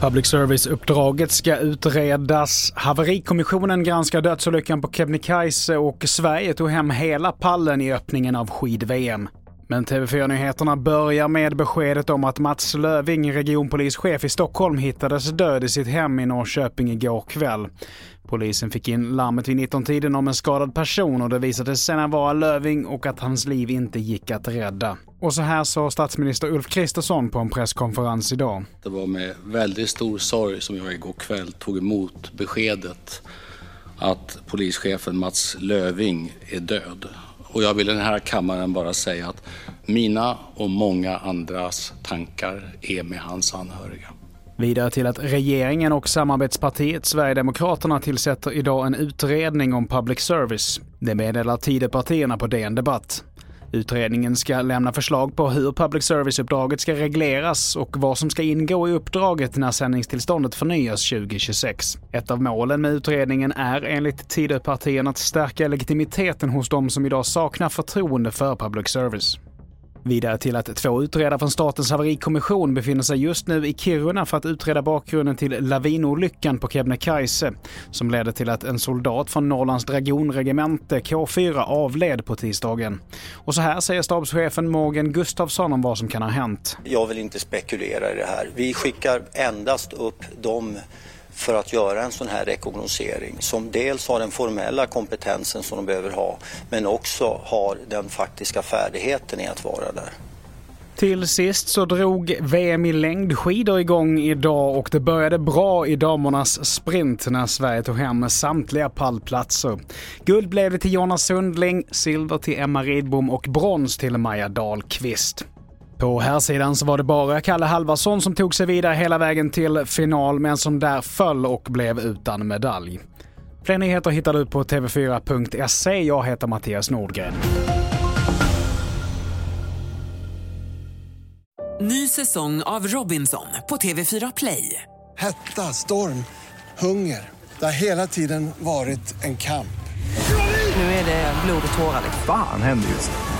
Public service-uppdraget ska utredas. Haverikommissionen granskar dödsolyckan på Kebnekaise och Sverige tog hem hela pallen i öppningen av skid-VM. Men TV4-nyheterna börjar med beskedet om att Mats Löving, regionpolischef i Stockholm, hittades död i sitt hem i Norrköping igår kväll. Polisen fick in larmet vid 19-tiden om en skadad person och det visade sig sedan vara Löving och att hans liv inte gick att rädda. Och så här sa statsminister Ulf Kristersson på en presskonferens idag. Det var med väldigt stor sorg som jag igår kväll tog emot beskedet att polischefen Mats Löving är död. Och jag vill i den här kammaren bara säga att mina och många andras tankar är med hans anhöriga. Vidare till att regeringen och samarbetspartiet Sverigedemokraterna tillsätter idag en utredning om public service. Det meddelar Tidöpartierna på DN Debatt. Utredningen ska lämna förslag på hur public service-uppdraget ska regleras och vad som ska ingå i uppdraget när sändningstillståndet förnyas 2026. Ett av målen med utredningen är enligt Tidöpartierna att stärka legitimiteten hos de som idag saknar förtroende för public service. Vidare till att två utredare från Statens haverikommission befinner sig just nu i Kiruna för att utreda bakgrunden till lavinolyckan på Kebnekaise som ledde till att en soldat från Norrlands dragonregemente K4 avled på tisdagen. Och så här säger stabschefen Morgan Gustafsson om vad som kan ha hänt. Jag vill inte spekulera i det här. Vi skickar endast upp de för att göra en sån här rekognosering som dels har den formella kompetensen som de behöver ha men också har den faktiska färdigheten i att vara där. Till sist så drog VM i längdskidor igång idag och det började bra i damernas sprint när Sverige tog hem samtliga pallplatser. Guld blev det till Jonas Sundling, silver till Emma Ridbom och brons till Maja Dahlqvist. På här sidan så var det bara Kalle Halvarsson som tog sig vidare hela vägen till final men som där föll och blev utan medalj. Fler nyheter hittar du på tv4.se. Jag heter Mattias Nordgren. Ny säsong av Robinson på TV4 Play. Hetta, storm, hunger. Det har hela tiden varit en kamp. Nu är det blod och tårar. Fan händer just nu.